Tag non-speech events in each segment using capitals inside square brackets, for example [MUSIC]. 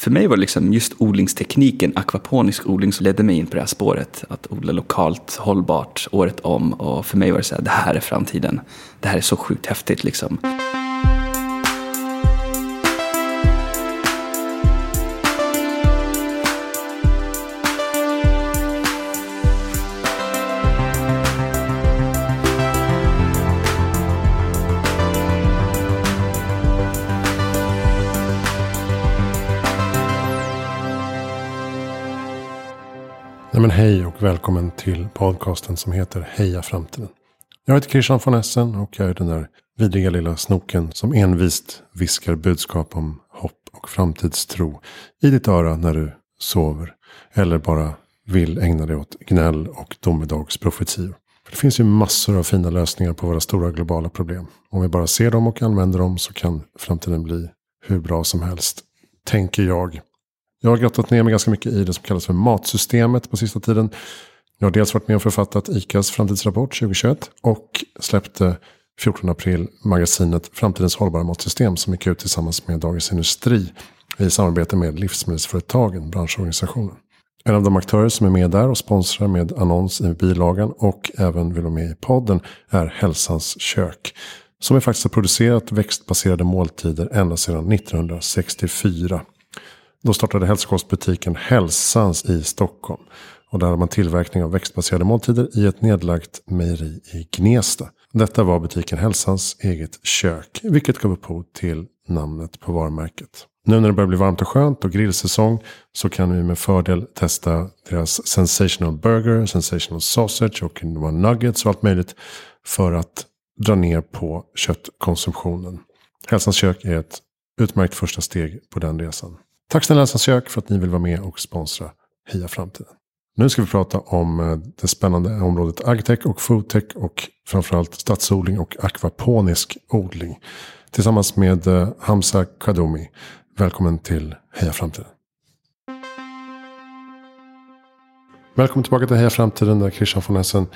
för mig var det liksom just odlingstekniken, akvaponisk odling, som ledde mig in på det här spåret. Att odla lokalt, hållbart, året om. Och för mig var det så här, det här är framtiden. Det här är så sjukt häftigt liksom. Men hej och välkommen till podcasten som heter Heja Framtiden. Jag heter Christian von Essen och jag är den där vidriga lilla snoken som envist viskar budskap om hopp och framtidstro i ditt öra när du sover. Eller bara vill ägna dig åt gnäll och domedagsprofetior. För det finns ju massor av fina lösningar på våra stora globala problem. Om vi bara ser dem och använder dem så kan framtiden bli hur bra som helst. Tänker jag. Jag har grottat ner mig ganska mycket i det som kallas för matsystemet på sista tiden. Jag har dels varit med och författat ICAs framtidsrapport 2021 och släppte 14 april magasinet Framtidens hållbara matsystem som gick ut tillsammans med Dagens Industri i samarbete med Livsmedelsföretagen, branschorganisationen. En av de aktörer som är med där och sponsrar med annons i bilagan och även vill vara med i podden är Hälsans kök. Som är faktiskt har producerat växtbaserade måltider ända sedan 1964. Då startade hälsokostbutiken Hälsans i Stockholm. Och där har man tillverkning av växtbaserade måltider i ett nedlagt mejeri i Gnesta. Detta var butiken Hälsans eget kök. Vilket gav upphov till namnet på varumärket. Nu när det börjar bli varmt och skönt och grillsäsong så kan vi med fördel testa deras sensational burger, sensational sausage och nuggets och allt möjligt. För att dra ner på köttkonsumtionen. Hälsans kök är ett utmärkt första steg på den resan. Tack snälla Hälsans kök för att ni vill vara med och sponsra Heja Framtiden. Nu ska vi prata om eh, det spännande området agtech och foodtech och framförallt stadsodling och akvaponisk odling. Tillsammans med eh, Hamza Kadomi. Välkommen till Heja Framtiden. Välkommen tillbaka till Heja Framtiden där Christian von Essen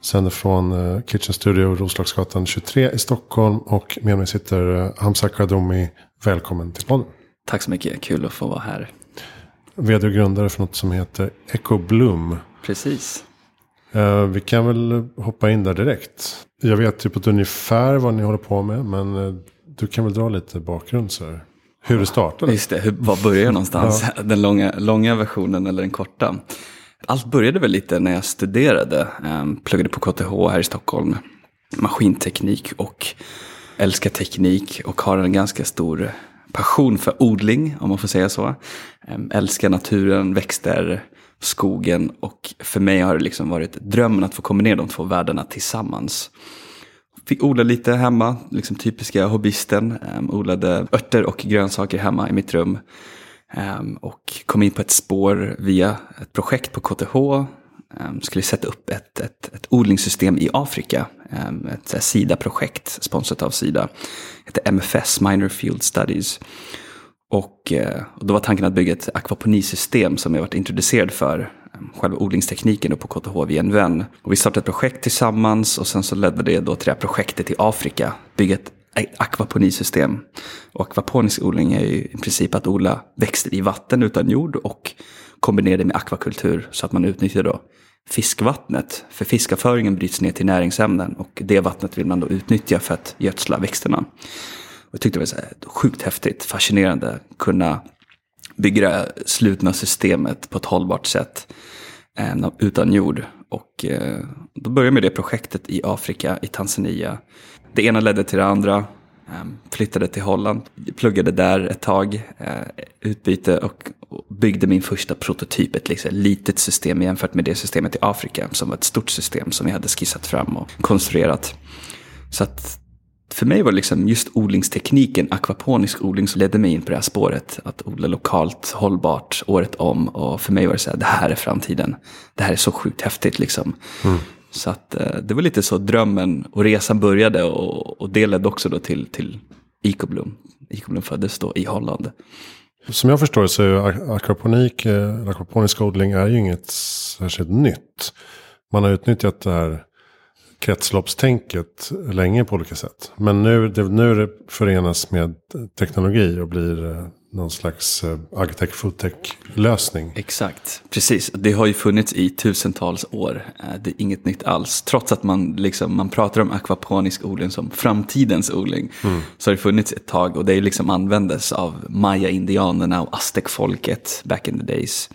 sänder från eh, Kitchen Studio Roslagsgatan 23 i Stockholm. Och med mig sitter Hamza Kadomi. Välkommen till podden. Tack så mycket, kul att få vara här. Vd och grundare för något som heter Echo Bloom. Precis. Uh, vi kan väl hoppa in där direkt. Jag vet typ att ungefär vad ni håller på med. Men uh, du kan väl dra lite bakgrund så här. Hur det startade. Just det, hur, var börjar jag någonstans? [LAUGHS] ja. [LAUGHS] Den långa, långa versionen eller den korta? Allt började väl lite när jag studerade. Um, pluggade på KTH här i Stockholm. Maskinteknik och älskar teknik och har en ganska stor passion för odling, om man får säga så. Ehm, älskar naturen, växter, skogen och för mig har det liksom varit drömmen att få kombinera de två världarna tillsammans. Fick odla lite hemma, liksom typiska hobbyisten. Um, ehm, odlade örter och grönsaker hemma i mitt rum. Um, och kom in på ett spår via ett projekt på KTH. Ehm, skulle sätta upp ett, ett, ett odlingssystem i Afrika. Ehm, ett Sida-projekt sponsrat av Sida. Det heter MFS, Minor Field Studies. Och, eh, och då var tanken att bygga ett akvaponisystem som jag varit introducerad för. Ehm, själva odlingstekniken på KTH via en vän. Och vi startade ett projekt tillsammans och sen så ledde det då till det här projektet i Afrika. Bygga ett akvaponisystem. Och akvaponisk odling är ju i princip att odla växter i vatten utan jord och kombinera det med akvakultur så att man utnyttjar då fiskvattnet. För fiskavföringen bryts ner till näringsämnen och det vattnet vill man då utnyttja för att gödsla växterna. Och jag tyckte det var så här sjukt häftigt, fascinerande, kunna bygga det här slutna systemet på ett hållbart sätt eh, utan jord. Och eh, då började jag med det projektet i Afrika, i Tanzania. Det ena ledde till det andra. Ehm, flyttade till Holland, pluggade där ett tag, eh, utbyte och byggde min första prototyp. Ett liksom litet system jämfört med det systemet i Afrika som var ett stort system som vi hade skissat fram och konstruerat. Så att för mig var det liksom just odlingstekniken, akvaponisk odling, som ledde mig in på det här spåret. Att odla lokalt, hållbart, året om. Och för mig var det så här, det här är framtiden. Det här är så sjukt häftigt liksom. Mm. Så att, eh, det var lite så drömmen och resan började och, och det ledde också då till, till Icoblom. Icoblom föddes då i Holland. Som jag förstår det så är akvaponik, eh, akvaponisk odling är ju inget särskilt nytt. Man har utnyttjat det här kretsloppstänket länge på olika sätt. Men nu, det, nu det förenas med teknologi och blir eh, någon slags eh, agtech foodtech lösning. Exakt, precis. Det har ju funnits i tusentals år. Eh, det är inget nytt alls. Trots att man, liksom, man pratar om akvaponisk odling som framtidens odling. Mm. Så har det funnits ett tag och det liksom användes av maya-indianerna och aztekfolket back in the days.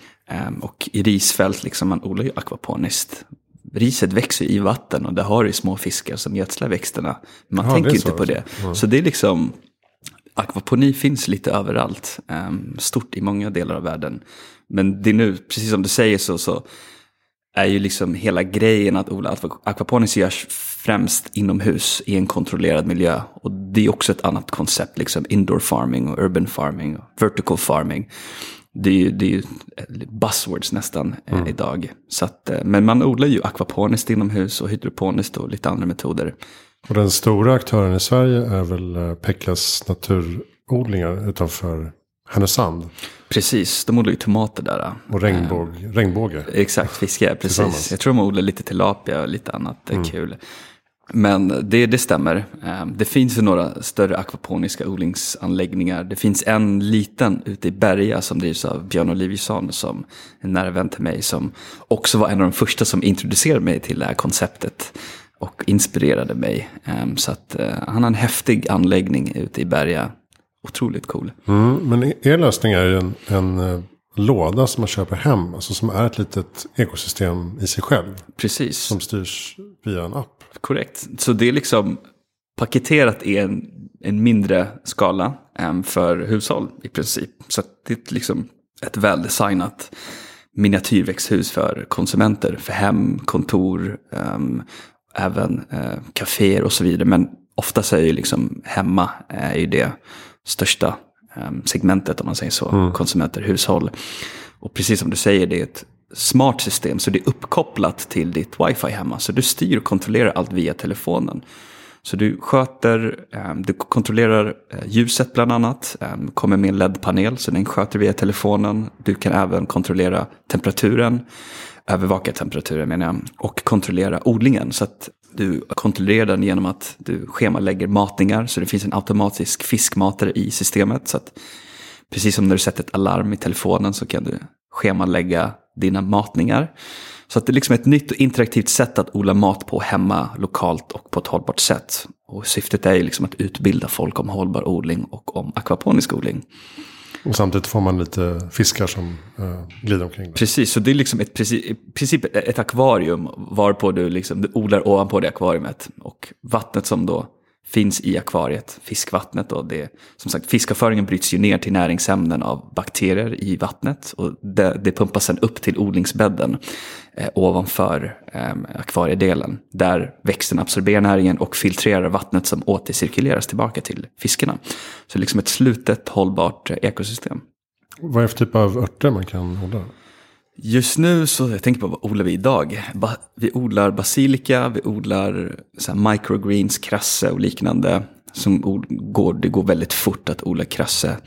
Um, och i risfält, liksom, man odlar ju akvaponiskt. Riset växer i vatten och där har du små fiskar som gödslar växterna. Man ja, tänker inte på det. Mm. Så det är liksom akvaponi finns lite överallt. Um, stort i många delar av världen. Men det är nu, precis som du säger så, så är ju liksom hela grejen att odla akvaponis görs främst inomhus i en kontrollerad miljö. Och det är också ett annat koncept, liksom indoor farming och urban farming och vertical farming. Det är ju, det är ju buzzwords nästan eh, mm. idag. Så att, eh, men man odlar ju akvaponiskt inomhus och hydroponiskt och lite andra metoder. Och den stora aktören i Sverige är väl eh, Pekkas naturodlingar utanför Härnösand. Precis, de odlar ju tomater där. Och regnbåg, eh, regnbåge. Exakt, fiske, [LAUGHS] precis. Jag tror de odlar lite tilapia och lite annat mm. kul. Men det, det stämmer. Eh, det finns ju några större akvaponiska odlingsanläggningar. Det finns en liten ute i Berga som drivs av Björn Oliviusson som en nära vän till mig som också var en av de första som introducerade mig till det här konceptet och inspirerade mig. Ehm, så att eh, han har en häftig anläggning ute i Berga. Otroligt cool. Mm, men er lösning är ju en, en eh, låda som man köper hem. Alltså som är ett litet ekosystem i sig själv. Precis. Som styrs via en app. Korrekt. Så det är liksom paketerat i en, en mindre skala um, för hushåll i princip. Så det är liksom ett väldesignat miniatyrväxthus för konsumenter, för hem, kontor, um, även eh, kaféer och så vidare. Men oftast är ju liksom hemma är ju det största eh, segmentet om man säger så. Mm. Konsumenter, hushåll. Och precis som du säger, det är ett smart system. Så det är uppkopplat till ditt wifi hemma. Så du styr och kontrollerar allt via telefonen. Så du sköter, um, du kontrollerar uh, ljuset bland annat. Um, kommer med en LED-panel så den sköter via telefonen. Du kan även kontrollera temperaturen övervaka temperaturen menar jag, och kontrollera odlingen. Så att du kontrollerar den genom att du schemalägger matningar så det finns en automatisk fiskmatare i systemet. Så att precis som när du sätter ett alarm i telefonen så kan du schemalägga dina matningar. Så att det är liksom ett nytt och interaktivt sätt att odla mat på hemma, lokalt och på ett hållbart sätt. Och syftet är ju liksom att utbilda folk om hållbar odling och om akvaponisk odling. Och samtidigt får man lite fiskar som eh, glider omkring. Precis, så det är liksom ett, princip ett akvarium varpå du, liksom, du odlar ovanpå det akvariet. Och vattnet som då finns i akvariet, fiskvattnet. Och det, som sagt, fiskavföringen bryts ju ner till näringsämnen av bakterier i vattnet. Och det, det pumpas sen upp till odlingsbädden eh, ovanför eh, akvariedelen. Där växten absorberar näringen och filtrerar vattnet som återcirkuleras tillbaka till fiskarna. Så liksom ett slutet hållbart eh, ekosystem. Vad är det för typ av örter man kan odla? Just nu så, jag tänker på vad odlar vi idag? Ba, vi odlar basilika, vi odlar så här microgreens, krasse och liknande. Som går, det går väldigt fort att odla krasse.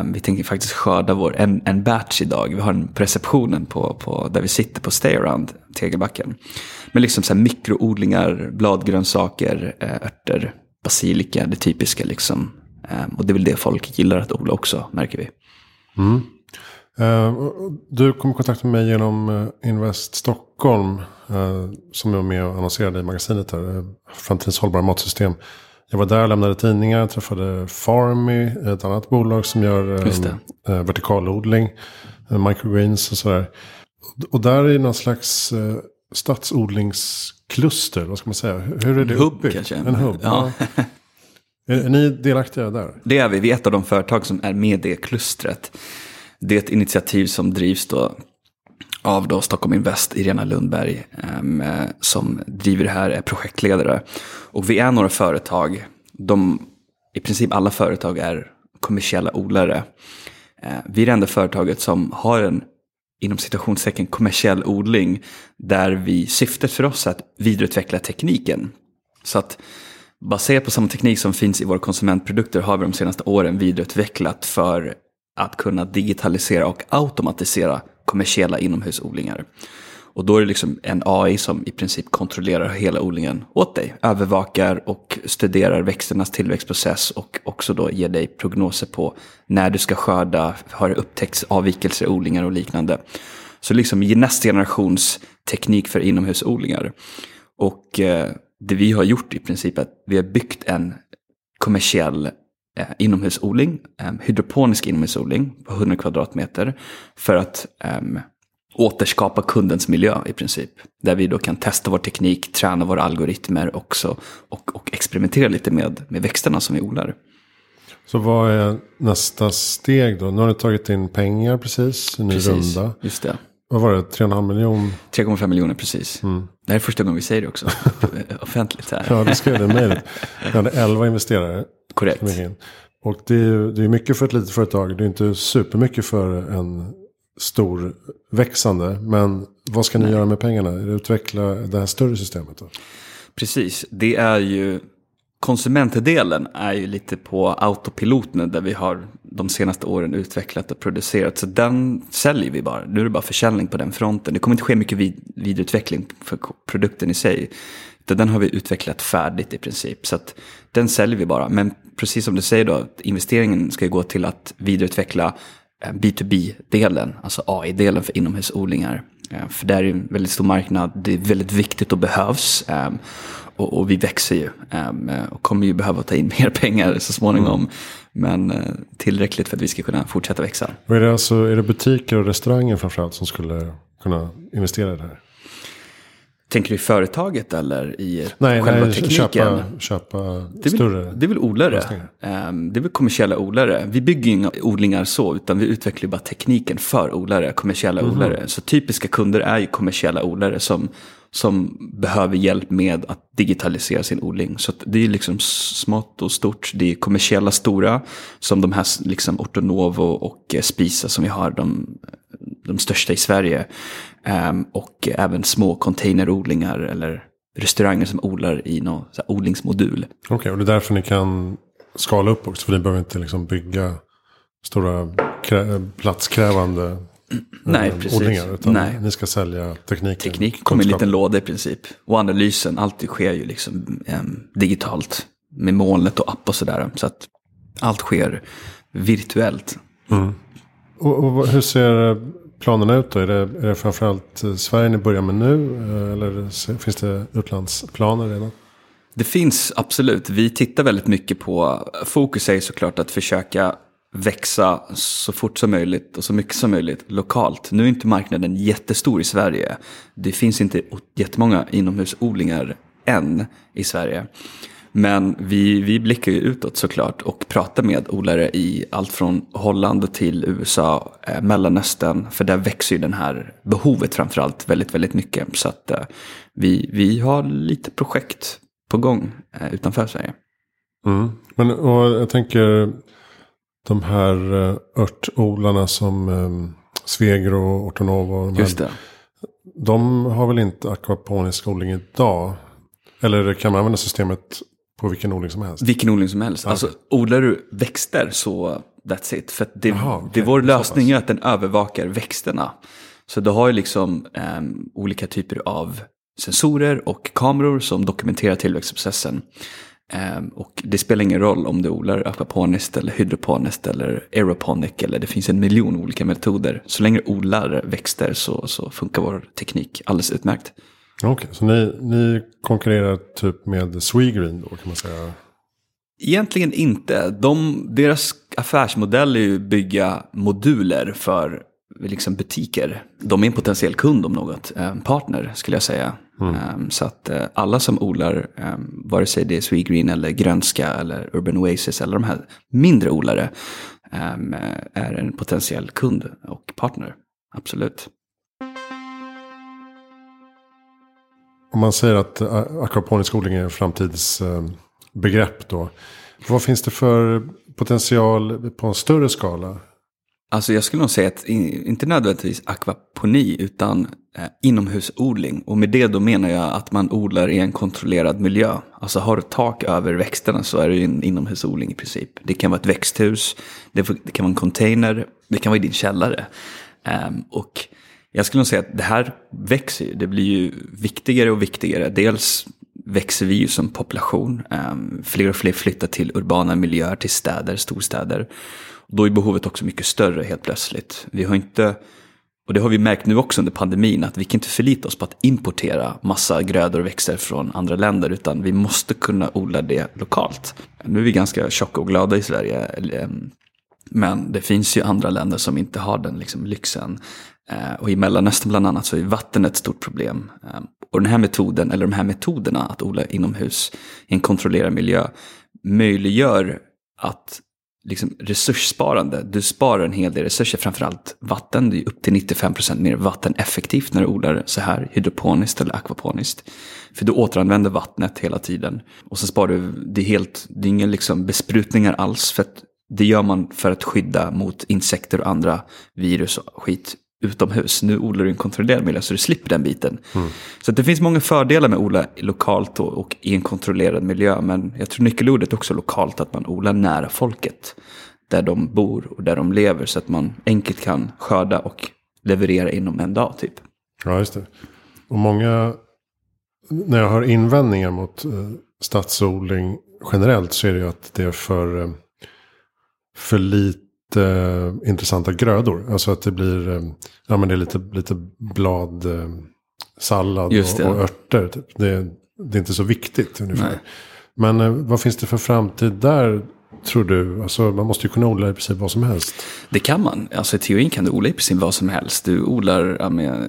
Um, vi tänker faktiskt skörda vår, en, en batch idag. Vi har en preceptionen receptionen på, på, där vi sitter på Stayaround, Tegelbacken. Men liksom så här mikroodlingar, bladgrönsaker, eh, örter, basilika, det typiska liksom. Um, och det är väl det folk gillar att odla också, märker vi. Mm. Uh, du kom i kontakt med mig genom uh, Invest Stockholm. Uh, som är med och annonserade i magasinet här. Framtidens hållbara matsystem. Jag var där, och lämnade tidningar, träffade Farmy, ett annat bolag som gör vertikalodling. microgreens och sådär. Och där är någon slags stadsodlingskluster, vad ska man säga? Hur är det hubb kanske? En hubb, ja. är, är ni delaktiga där? Det är vi, vi är ett av de företag som är med i det klustret. Det är ett initiativ som drivs då av då Stockholm Invest, Irena Lundberg, ehm, som driver det här, är projektledare. Och vi är några företag, de, i princip alla företag är kommersiella odlare. Ehm, vi är det enda företaget som har en, inom citationstecken, kommersiell odling, där vi, syftet för oss är att vidareutveckla tekniken. Så att baserat på samma teknik som finns i våra konsumentprodukter har vi de senaste åren vidareutvecklat för att kunna digitalisera och automatisera kommersiella inomhusodlingar. Och då är det liksom en AI som i princip kontrollerar hela odlingen åt dig. Övervakar och studerar växternas tillväxtprocess och också då ger dig prognoser på när du ska skörda, har det upptäckts avvikelser i odlingar och liknande. Så liksom nästa generations teknik för inomhusodlingar. Och eh, det vi har gjort i princip är att vi har byggt en kommersiell eh, inomhusodling, eh, hydroponisk inomhusodling på 100 kvadratmeter. För att eh, återskapa kundens miljö i princip. Där vi då kan testa vår teknik, träna våra algoritmer också och, och experimentera lite med, med växterna som vi odlar. Så vad är nästa steg då? Nu har ni tagit in pengar precis, en ny precis, runda. Just det. Vad var det, 3,5 miljoner? 3,5 miljoner precis. Mm. Det här är första gången vi säger det också [LAUGHS] offentligt. Här. Ja, det skrev det i mejlet. Vi hade 11 investerare. Korrekt. Och det är, det är mycket för ett litet företag. Det är inte supermycket för en stor växande. Men vad ska ni Nej. göra med pengarna? Utveckla det här större systemet då? Precis, det är ju konsumentdelen är ju lite på autopilot nu där vi har de senaste åren utvecklat och producerat. Så den säljer vi bara. Nu är det bara försäljning på den fronten. Det kommer inte ske mycket vid vidareutveckling för produkten i sig. Den har vi utvecklat färdigt i princip. Så att den säljer vi bara. Men precis som du säger då, investeringen ska gå till att vidareutveckla B2B-delen, alltså AI-delen för inomhusodlingar. Eh, för där är en väldigt stor marknad, det är väldigt viktigt och behövs. Ehm, och, vi växer ju och kommer ju behöva ta in [LAUGHS] mer pengar så småningom. Mm. Men eh, tillräckligt för att vi ska kunna fortsätta växa. Och är, det alltså, är det butiker och restauranger framförallt som skulle kunna investera i det här? Tänker du i företaget eller i nej, själva nej, tekniken? Köpa, köpa det större Det är väl odlare. Um, det är väl kommersiella odlare. Vi bygger inga odlingar så, utan vi utvecklar bara tekniken för odlare, kommersiella mm. odlare. Så typiska kunder är ju kommersiella odlare som, som behöver hjälp med att digitalisera sin odling. Så det är liksom smått och stort. Det är kommersiella stora, som de här liksom Ortonovo och eh, Spisa som vi har, de, de största i Sverige. Um, och även små containerodlingar eller restauranger som odlar i någon odlingsmodul. Okej, okay, och det är därför ni kan skala upp också. För ni behöver inte liksom bygga stora platskrävande eh, Nej, precis. odlingar. Utan Nej. ni ska sälja tekniken. Teknik kommer i en liten låda i princip. Och analysen, allt det sker ju liksom um, digitalt. Med molnet och app och sådär. Så att allt sker virtuellt. Mm. Och, och hur ser eh, planerna ut då? Är det, är det framförallt eh, Sverige ni börjar med nu? Eh, eller finns det utlandsplaner redan? Det finns absolut. Vi tittar väldigt mycket på, fokus är såklart att försöka växa så fort som möjligt och så mycket som möjligt lokalt. Nu är inte marknaden jättestor i Sverige. Det finns inte jättemånga inomhusodlingar än i Sverige. Men vi, vi blickar ju utåt såklart och pratar med odlare i allt från Holland till USA, eh, Mellanöstern. För där växer ju den här behovet framförallt väldigt, väldigt mycket. Så att eh, vi, vi har lite projekt på gång eh, utanför Sverige. Mm. Men jag tänker de här uh, örtodlarna som um, Svegro och Ortonovo. De, Just det. de har väl inte akvaponisk odling idag? Eller kan man använda systemet på vilken odling som helst? Vilken odling som helst. Okay. Alltså odlar du växter så that's it. För det, Aha, okay. det vår lösning är att den övervakar växterna. Så du har ju liksom um, olika typer av sensorer och kameror som dokumenterar tillväxtprocessen. Um, och det spelar ingen roll om du odlar akvaponiskt eller hydroponiskt eller aeroponic eller det finns en miljon olika metoder. Så länge du odlar växter så, så funkar vår teknik alldeles utmärkt. Okej, okay, så ni, ni konkurrerar typ med Swegreen då kan man säga? Egentligen inte. De, deras affärsmodell är ju att bygga moduler för liksom butiker. De är en potentiell kund om något, en partner skulle jag säga. Mm. Ehm, så att eh, alla som odlar, ehm, vare sig det är Swegreen eller Grönska eller Urban Oasis eller de här mindre odlare, ehm, är en potentiell kund och partner. Absolut. Om man säger att eh, akvaponisk odling är en framtidsbegrepp eh, då. Vad finns det för potential på en större skala? Alltså jag skulle nog säga att inte nödvändigtvis akvaponi utan eh, inomhusodling. Och med det då menar jag att man odlar i en kontrollerad miljö. Alltså har du tak över växterna så är det ju en inomhusodling i princip. Det kan vara ett växthus, det, kan vara en container, det kan vara i din källare. Ehm, och jag skulle nog säga att det här växer ju. Det blir ju viktigare och viktigare. Dels växer vi ju som population. Ehm, fler och fler flyttar till urbana miljöer, till städer, storstäder. Då är behovet också mycket större helt plötsligt. Vi har inte, och det har vi märkt nu också under pandemin, att vi kan inte förlita oss på att importera massa grödor och växter från andra länder, utan vi måste kunna odla det lokalt. Nu är vi ganska tjocka och glada i Sverige, ehm, men det finns ju andra länder som inte har den liksom, lyxen. Eh, och i Mellanöstern bland annat så är vatten ett stort problem. Eh, och den här metoden, eller de här metoderna att odla inomhus i en kontrollerad miljö möjliggör att liksom resurssparande, du sparar en hel del resurser, framförallt vatten. Det är upp till 95% mer vatteneffektivt när du odlar så här hydroponiskt eller akvaponiskt. För du återanvänder vattnet hela tiden. Och så sparar du, det är helt, det är inga liksom besprutningar alls. För att det gör man för att skydda mot insekter och andra virus och skit utomhus. Nu odlar du en kontrollerad miljö så du slipper den biten. Mm. Så det finns många fördelar med att odla lokalt och, och, i en kontrollerad miljö. Men jag tror nyckelordet också lokalt, att man odlar nära folket. Där de bor och där de lever så att man enkelt kan skörda och leverera inom en dag typ. Ja, just det. Och många, när jag hör invändningar mot eh, stadsodling generellt så är det ju att det är för, eh, för lite eh, intressanta grödor. Alltså att det blir, eh, ja men det är lite, lite blad, eh, sallad och, och örter. Typ. Det, det, är inte så viktigt ungefär. Nej. Men eh, vad finns det för framtid där? Tror du? Alltså, man måste ju kunna odla i princip vad som helst. Det kan man. Alltså, I teorin kan du odla i princip vad som helst. Du odlar,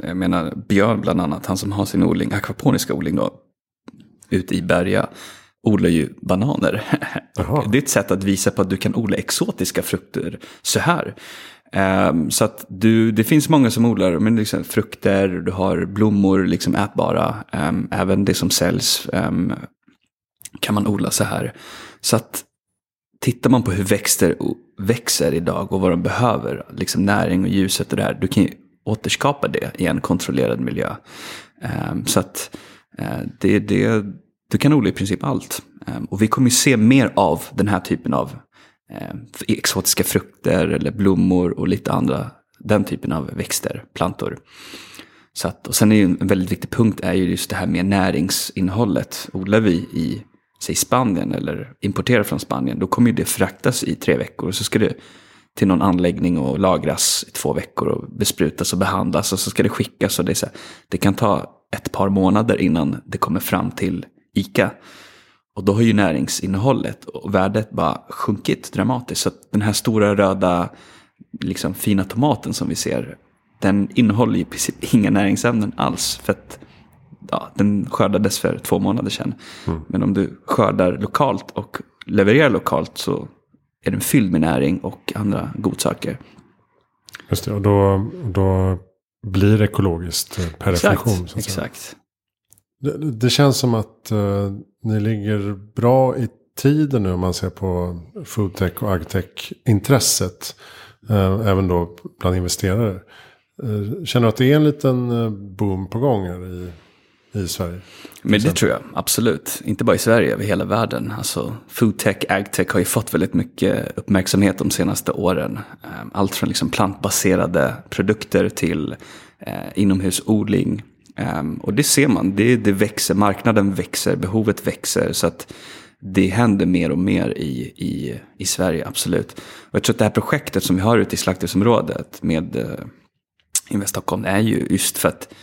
jag menar Björn bland annat, han som har sin odling, akvaponiska odling då, ute i Berga odlar ju bananer. det är ett sätt att visa på att du kan odla exotiska frukter så här. Um, så att du, det finns många som odlar men liksom frukter, du har blommor, liksom ätbara. Um, även det som säljs um, kan man odla så här. Så att tittar man på hur växter växer idag och vad de behöver, liksom näring och ljuset och det här, du kan ju återskapa det i en kontrollerad miljö. så att uh, det, det du kan odla i princip allt. Ehm, och vi kommer se mer av den här typen av ehm, exotiska frukter eller blommor och lite andra, den typen av växter, plantor. Så att, och sen är ju en väldigt viktig punkt är ju just det här med näringsinnehållet. Odlar vi i säg Spanien eller importerar från Spanien, då kommer ju det fraktas i tre veckor. Och så ska det till någon anläggning och lagras i två veckor och besprutas och behandlas. Och så ska det skickas och det, är så här, det kan ta ett par månader innan det kommer fram till ICA. Och då har ju näringsinnehållet och värdet bara sjunkit dramatiskt. Så den här stora röda, liksom fina tomaten som vi ser, den innehåller ju precis inga näringsämnen alls. För att ja, den skördades för två månader sedan. Mm. Men om du skördar lokalt och levererar lokalt så är den fylld med näring och andra godsaker. Just det, och då, då blir det ekologiskt per exakt, definition. Exakt. Det, det, känns som att uh, ni ligger bra i tiden nu om man ser på foodtech och agtech-intresset. Uh, även då bland investerare. Uh, känner du att det är en liten boom på gång här i, i Sverige? Men det tror jag, absolut. Inte bara i Sverige, över hela världen. Alltså, foodtech, agtech har ju fått väldigt mycket uppmärksamhet de senaste åren. Allt från liksom plantbaserade produkter till eh, inomhusodling Um, och det ser man, det, det växer, marknaden växer, behovet växer. Så att det händer mer och mer i, i, i Sverige, absolut. Och jag tror att det här projektet som vi har ute i slakthusområdet med uh, Invest Stockholm är ju just för att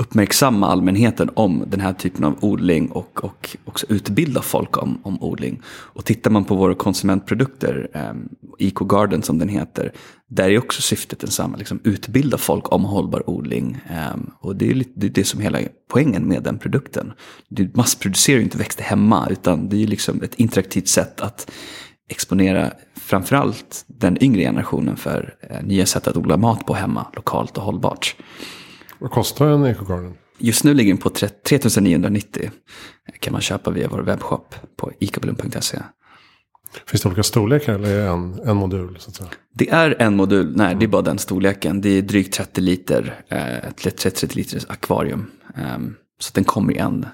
uppmärksamma allmänheten om den här typen av odling och, och också utbilda folk om, om odling. Och tittar man på våra konsumentprodukter, eh, Eco Garden som den heter, där är också syftet densamma, liksom utbilda folk om hållbar odling. Eh, och det är, lite, det är det som är hela poängen med den produkten. Du massproducerar ju inte växter hemma, utan det är liksom ett interaktivt sätt att exponera framförallt den yngre generationen för eh, nya sätt att odla mat på hemma, lokalt och hållbart. Vad kostar en ekogarden? Just nu ligger den på 3990. Kan man köpa via vår webbshop på ikablom.se. Finns det olika storlekar eller är det en, en modul? Så att säga? Det är en modul, nej det är bara den storleken. Det är drygt 30 liter, eh, 30 liters akvarium. Um, så den kommer i en,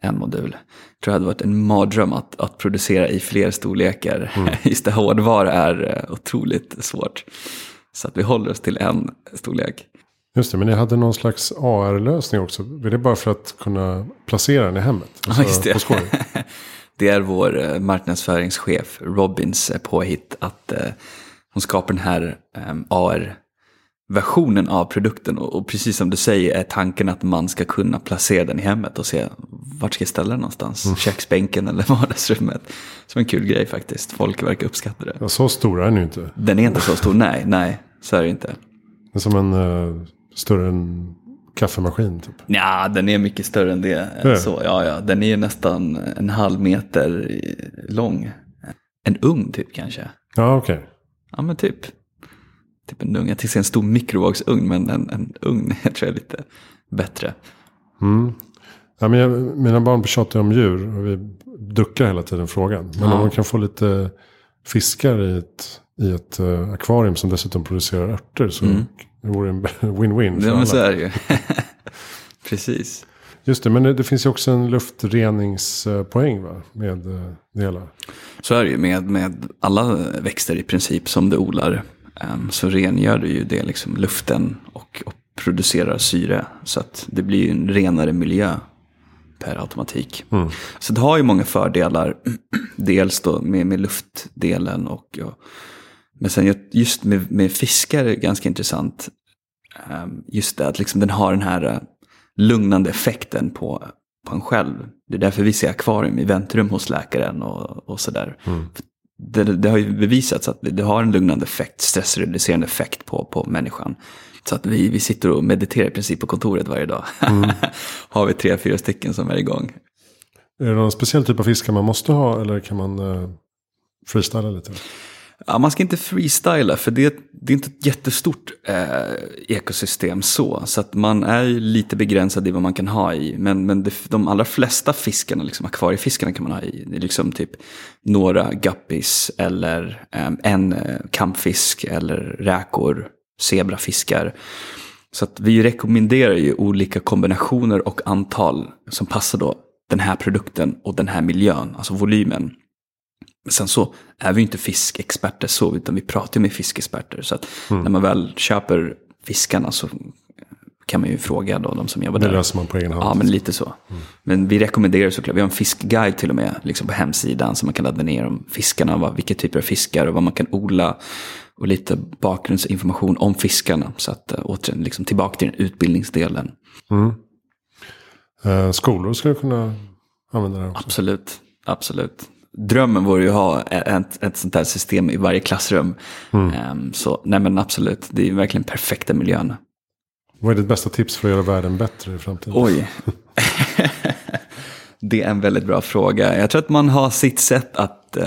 en modul. Jag tror det hade varit en mardröm att, att producera i fler storlekar. Mm. [LAUGHS] Just det, hårdvara är eh, otroligt svårt. Så att vi håller oss till en storlek. Just det, men ni hade någon slags AR-lösning också. Är det bara för att kunna placera den i hemmet? Alltså, ja, just det. På skoj? [LAUGHS] det är vår eh, marknadsföringschef Robins eh, påhitt att eh, hon skapar den här eh, AR versionen av produkten och, och, precis som du säger är tanken att man ska kunna placera den i hemmet och se vart ska jag ställa den någonstans. Mm. Köksbänken eller [LAUGHS] vardagsrummet. Som en kul grej faktiskt. Folk verkar uppskatta det. Ja, så stor är den ju inte. Den är inte så stor, nej, nej, så är det inte. Det är som en uh, större än kaffemaskin typ. Ja, den är mycket större än det. Så, ja, ja. Den är nästan en halv meter lång. En ugn typ kanske. Ja, okej. Okay. Ja, men typ typ en ugn. Jag tänkte en stor mikrovågsugn, men en, en ugn [LAUGHS] jag tror jag är lite bättre. Mm. Ja, men jag, mina barn tjatar om djur och vi duckar hela tiden frågan. Men ja. om man kan få lite fiskar i ett, i ett uh, akvarium som dessutom producerar örter så mm. Det vore en [LAUGHS] win-win ja, men så är det ju. [LAUGHS] Precis. Just det, men det, finns ju också en luftreningspoäng va? med uh, det hela. Så är det ju med, med alla växter i princip som du odlar. Ehm, så rengör du ju det liksom luften och, och producerar syre. Så att det blir ju en renare miljö per automatik. Mm. Så det har ju många fördelar. [CLEARS THROAT] Dels då med, med luftdelen och ja. Men sen just med, med fiskar är ganska intressant. Ehm, just det att liksom den har den här eh, lugnande effekten på, på en själv. Det är därför vi ser akvarium i väntrum hos läkaren och, och sådär. Mm det, det, har ju bevisats att det har en lugnande effekt, stressreducerande effekt på, på människan. Så att vi, vi sitter och mediterar i princip på kontoret varje dag. Mm. [LAUGHS] har vi tre, fyra stycken som är igång. Är det någon speciell typ av fiskar man måste ha eller kan man uh, freestyla lite? Ja, man ska inte freestyla för det, det är inte ett jättestort eh, ekosystem så. Så att man är lite begränsad i vad man kan ha i. Men, men det, de allra flesta fiskarna, liksom akvariefiskarna kan man ha i. Det är liksom typ några guppies eller eh, en eh, kampfisk eller räkor, zebrafiskar. Så att vi rekommenderar ju olika kombinationer och antal som passar då den här produkten och den här miljön, alltså volymen. Men sen så är vi inte fiskexperter så, utan vi pratar med fiskexperter. Så att mm. när man väl köper fiskarna så kan man ju fråga då de som jobbar där. Det löser man på egen hand. Ja, men lite så. Mm. Men vi rekommenderar såklart, vi har en fiskguide till och med liksom på hemsidan. Så man kan ladda ner om fiskarna, vad, vilka typer av fiskar och vad man kan odla. Och lite bakgrundsinformation om fiskarna. Så att äh, återigen, liksom tillbaka till den utbildningsdelen. Mm. Eh, skolor skulle kunna använda det också. Absolut, absolut drömmen vore ju att ha ett, ett sånt här system i varje klassrum. Mm. Um, så nej men absolut, det är verkligen perfekta miljön. Vad är ditt bästa tips för att göra världen bättre i framtiden? Oj. [LAUGHS] det är en väldigt bra fråga. Jag tror att man har sitt sätt att uh,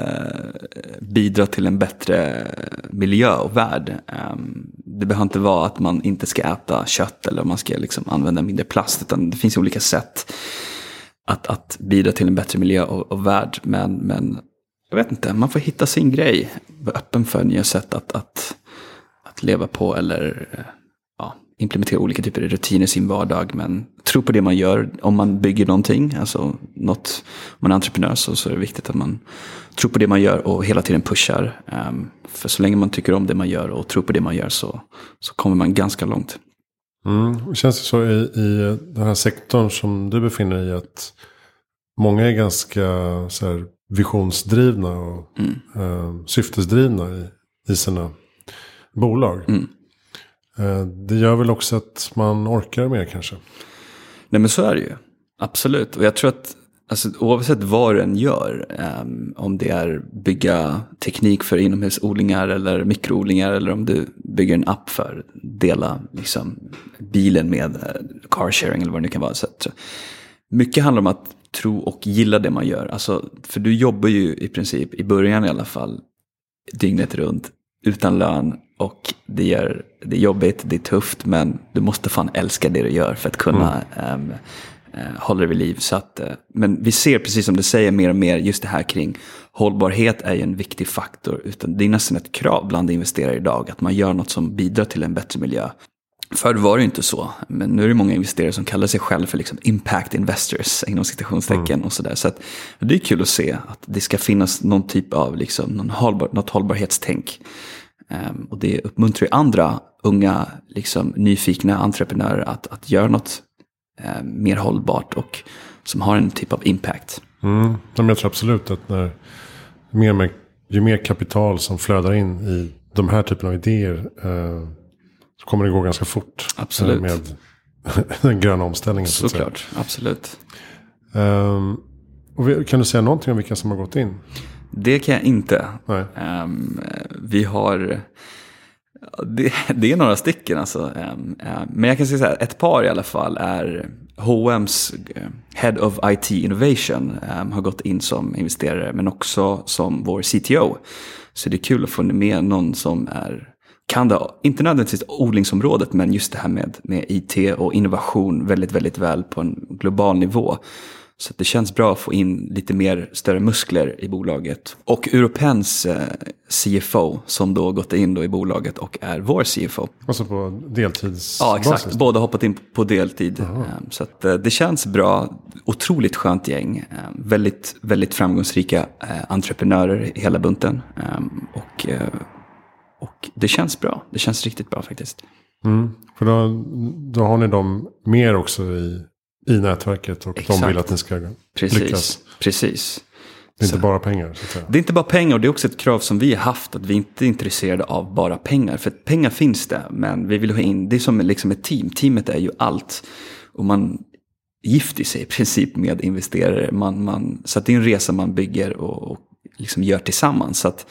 bidra till en bättre miljö och värld. Um, det behöver inte vara att man inte ska äta kött eller man ska liksom använda mindre plast. Utan det finns olika sätt att, att bidra till en bättre miljö och, och värld. Men, men jag vet inte, man får hitta sin grej. Vara öppen för nya sätt att, att, att leva på eller eh, ja, implementera olika typer av rutiner i sin vardag. Men tro på det man gör. Om man bygger någonting, alltså något, om man är entreprenör så, så är det viktigt att man tror på det man gör och hela tiden pushar. Um, för så länge man tycker om det man gör och tror på det man gör så, så kommer man ganska långt. Mm. Känns det så i, i den här sektorn som du befinner dig i att många är ganska så här, visionsdrivna och mm. eh, syftesdrivna i, i sina bolag. Mm. Eh, det gör väl också att man orkar mer kanske? Nej men så är det ju. Absolut. Och jag tror att Alltså, oavsett vad du än gör, um, om det är bygga teknik för inomhusodlingar eller mikroodlingar eller om du bygger en app för att dela liksom, bilen med uh, carsharing eller vad det nu kan vara. Så, så, mycket handlar om att tro och gilla det man gör. Alltså, för du jobbar ju i princip, i början i alla fall, dygnet runt utan lön och det, gör, det är jobbigt, det är tufft men du måste fan älska det du gör för att kunna mm. um, eh, håller det vid liv. Så att, eh, men vi ser precis som du säger mer och mer just det här kring hållbarhet är ju en viktig faktor. Utan det är nästan ett krav bland investerare idag att man gör något som bidrar till en bättre miljö. Förr var det inte så, men nu är det många investerare som kallar sig själva för liksom impact investors inom citationstecken mm. och sådär. Så att, det är kul att se att det ska finnas någon typ av liksom, någon hållbar, något hållbarhetstänk Um, och det uppmuntrar ju andra unga, liksom, nyfikna entreprenörer att, att göra något um, mer hållbart och som har en typ av impact. Mm. Jag tror absolut att när mer med, ju mer kapital som flödar in i de här typen av idéer eh, så kommer det gå ganska fort. Absolut. Eh, med [LAUGHS] den gröna omställningen. Så Såklart, absolut. Um, och kan du säga någonting om vilka som har gått in? Det kan jag inte. Um, vi har... Det, det, är några stycken alltså. Ehm, ehm, men jag kan säga så här, ett par i alla fall är H&M's eh, Head of IT Innovation ehm, har gått in som investerare men också som vår CTO. Så det är kul att få med någon som är kan det, inte nödvändigtvis odlingsområdet, men just det här med, med IT och innovation väldigt, väldigt väl på en global nivå. Så det känns bra att få in lite mer större muskler i bolaget. Och Europens eh, CFO som då gått in då i bolaget och är vår CFO. Alltså på deltidsbasis? Ja, exakt. Båda hoppat in på deltid. Aha. Ehm, så eh, det känns bra. Otroligt skönt gäng. Väldigt, väldigt framgångsrika eh, entreprenörer i hela bunten. Och, och det känns bra. Det känns riktigt bra faktiskt. Mm, för då, då har ni dem mer också i i nätverket och Exakt. de vill att ni ska Precis. lyckas. Precis. Det är inte bara pengar. Så att säga. Det är inte bara pengar och det är också ett krav som vi har haft. Att vi inte är intresserade av bara pengar. För pengar finns det, men vi vill ha in, det är som liksom ett team. Teamet är ju allt. Och man gifter sig i princip med investerare. Man, man, så det är en resa man bygger och, och liksom gör tillsammans. Så att,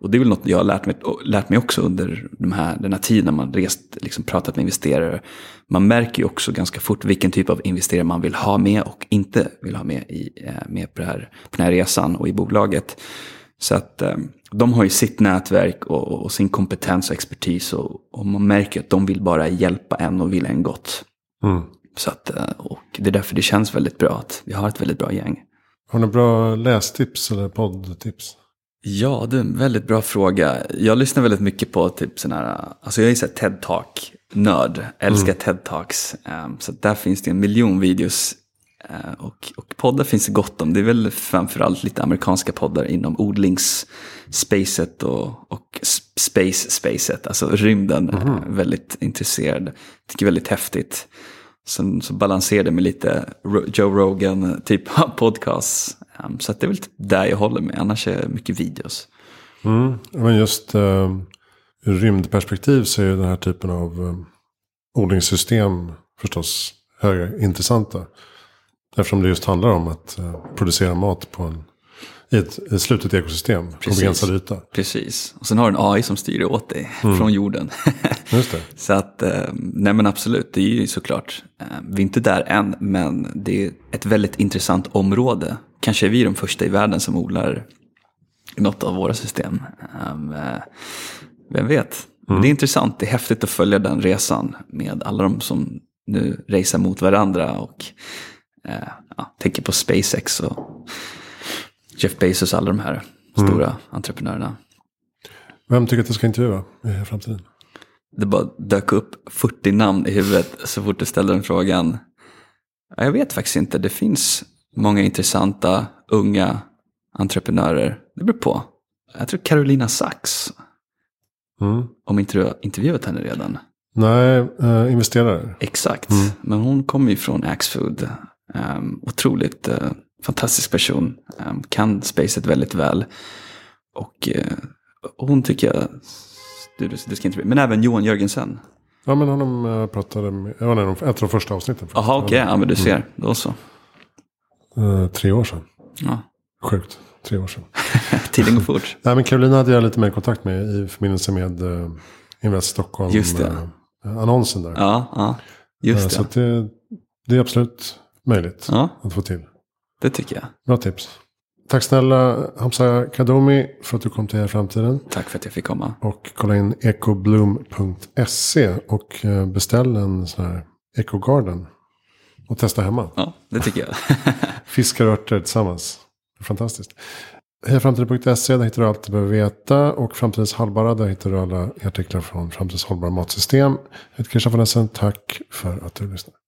och det är väl något jag har lärt mig, lärt mig också under de här, den här tiden när man rest, liksom pratat med investerare. Man märker ju också ganska fort vilken typ av investerare man vill ha med och inte vill ha med, i, eh, med på, här, på den här resan och i bolaget. Så att eh, de har ju sitt nätverk och, och sin kompetens och expertis och, och, man märker att de vill bara hjälpa en och vill en gott. Mm. Så att, eh, och det är därför det känns väldigt bra att vi har ett väldigt bra gäng. Har du bra lästips eller poddtips? Ja, det är en väldigt bra fråga. Jag lyssnar väldigt mycket på typ sådana här, alltså jag är så TED-talk-nörd, älskar mm. TED-talks. Um, så där finns det en miljon videos. Uh, och, och poddar finns det gott om. Det är väl framförallt lite amerikanska poddar inom odlingsspacet och, och space-spacet, alltså rymden. Mm. Väldigt intresserad, tycker väldigt häftigt. Sen så balanserar det med lite Joe Rogan typ podcast. Um, så det är väl typ där jag håller mig. Annars är det mycket videos. Mm. Men just uh, ur rymdperspektiv så är den här typen av uh, odlingssystem förstås höga, intressanta. Eftersom det just handlar om att uh, producera mat på en i ett, ett slutet ekosystem på begränsad yta. Precis. Och sen har du en AI som styr åt dig mm. från jorden. [LAUGHS] Just det. Så att, nej men absolut, det är ju såklart, vi är inte där än, men det är ett väldigt intressant område. Kanske är vi de första i världen som odlar något av våra system. Ehm, eh, vem vet? Mm. Det är intressant, det är häftigt att följa den resan med alla de som nu racear mot varandra och ja, tänker på SpaceX och Jeff Bezos och alla de här mm. stora entreprenörerna. Vem tycker att du ska intervjua i framtiden? Det bara dök upp 40 namn i huvudet så fort du ställde den frågan. Jag vet faktiskt inte. Det finns många intressanta unga entreprenörer. Det beror på. Jag tror Carolina Sachs. Mm. Om inte du har intervjuat henne redan. Nej, uh, investerare. Exakt. Mm. Men hon kommer ju från Axfood. Um, otroligt uh, fantastisk person. Um, kan spacet väldigt väl. Och uh, hon tycker jag, du, du ska inte men även Johan Jörgensen. Ja men honom uh, pratade med, ja, nej, ett av de första avsnitten. Jaha okej, okay. ja men du ser, mm. då så. Uh, tre år sedan. Ja. Sjukt, tre år sedan. [LAUGHS] Tiden går fort. nej men Carolina hade jag lite mer kontakt med i förbindelse med uh, Invest Stockholm. Just det. Uh, annonsen där. Ja, ja. Just det. Så det, det är absolut möjligt ja. att få till. Det tycker jag. Bra tips. Tack snälla Hamza Kadomi för att du kom till här i framtiden. Tack för att jag fick komma. Och kolla in ecobloom.se och eh, beställ en sån här ecogarden. Och testa hemma. Ja, det tycker jag. [LAUGHS] Fiskar och örter tillsammans. Fantastiskt. Hejaframtiden.se, där hittar du allt du behöver veta. Och Framtidens hållbara, där hittar du alla artiklar från Framtidens hållbara matsystem. Jag heter Christian von Essen, tack för att du lyssnade.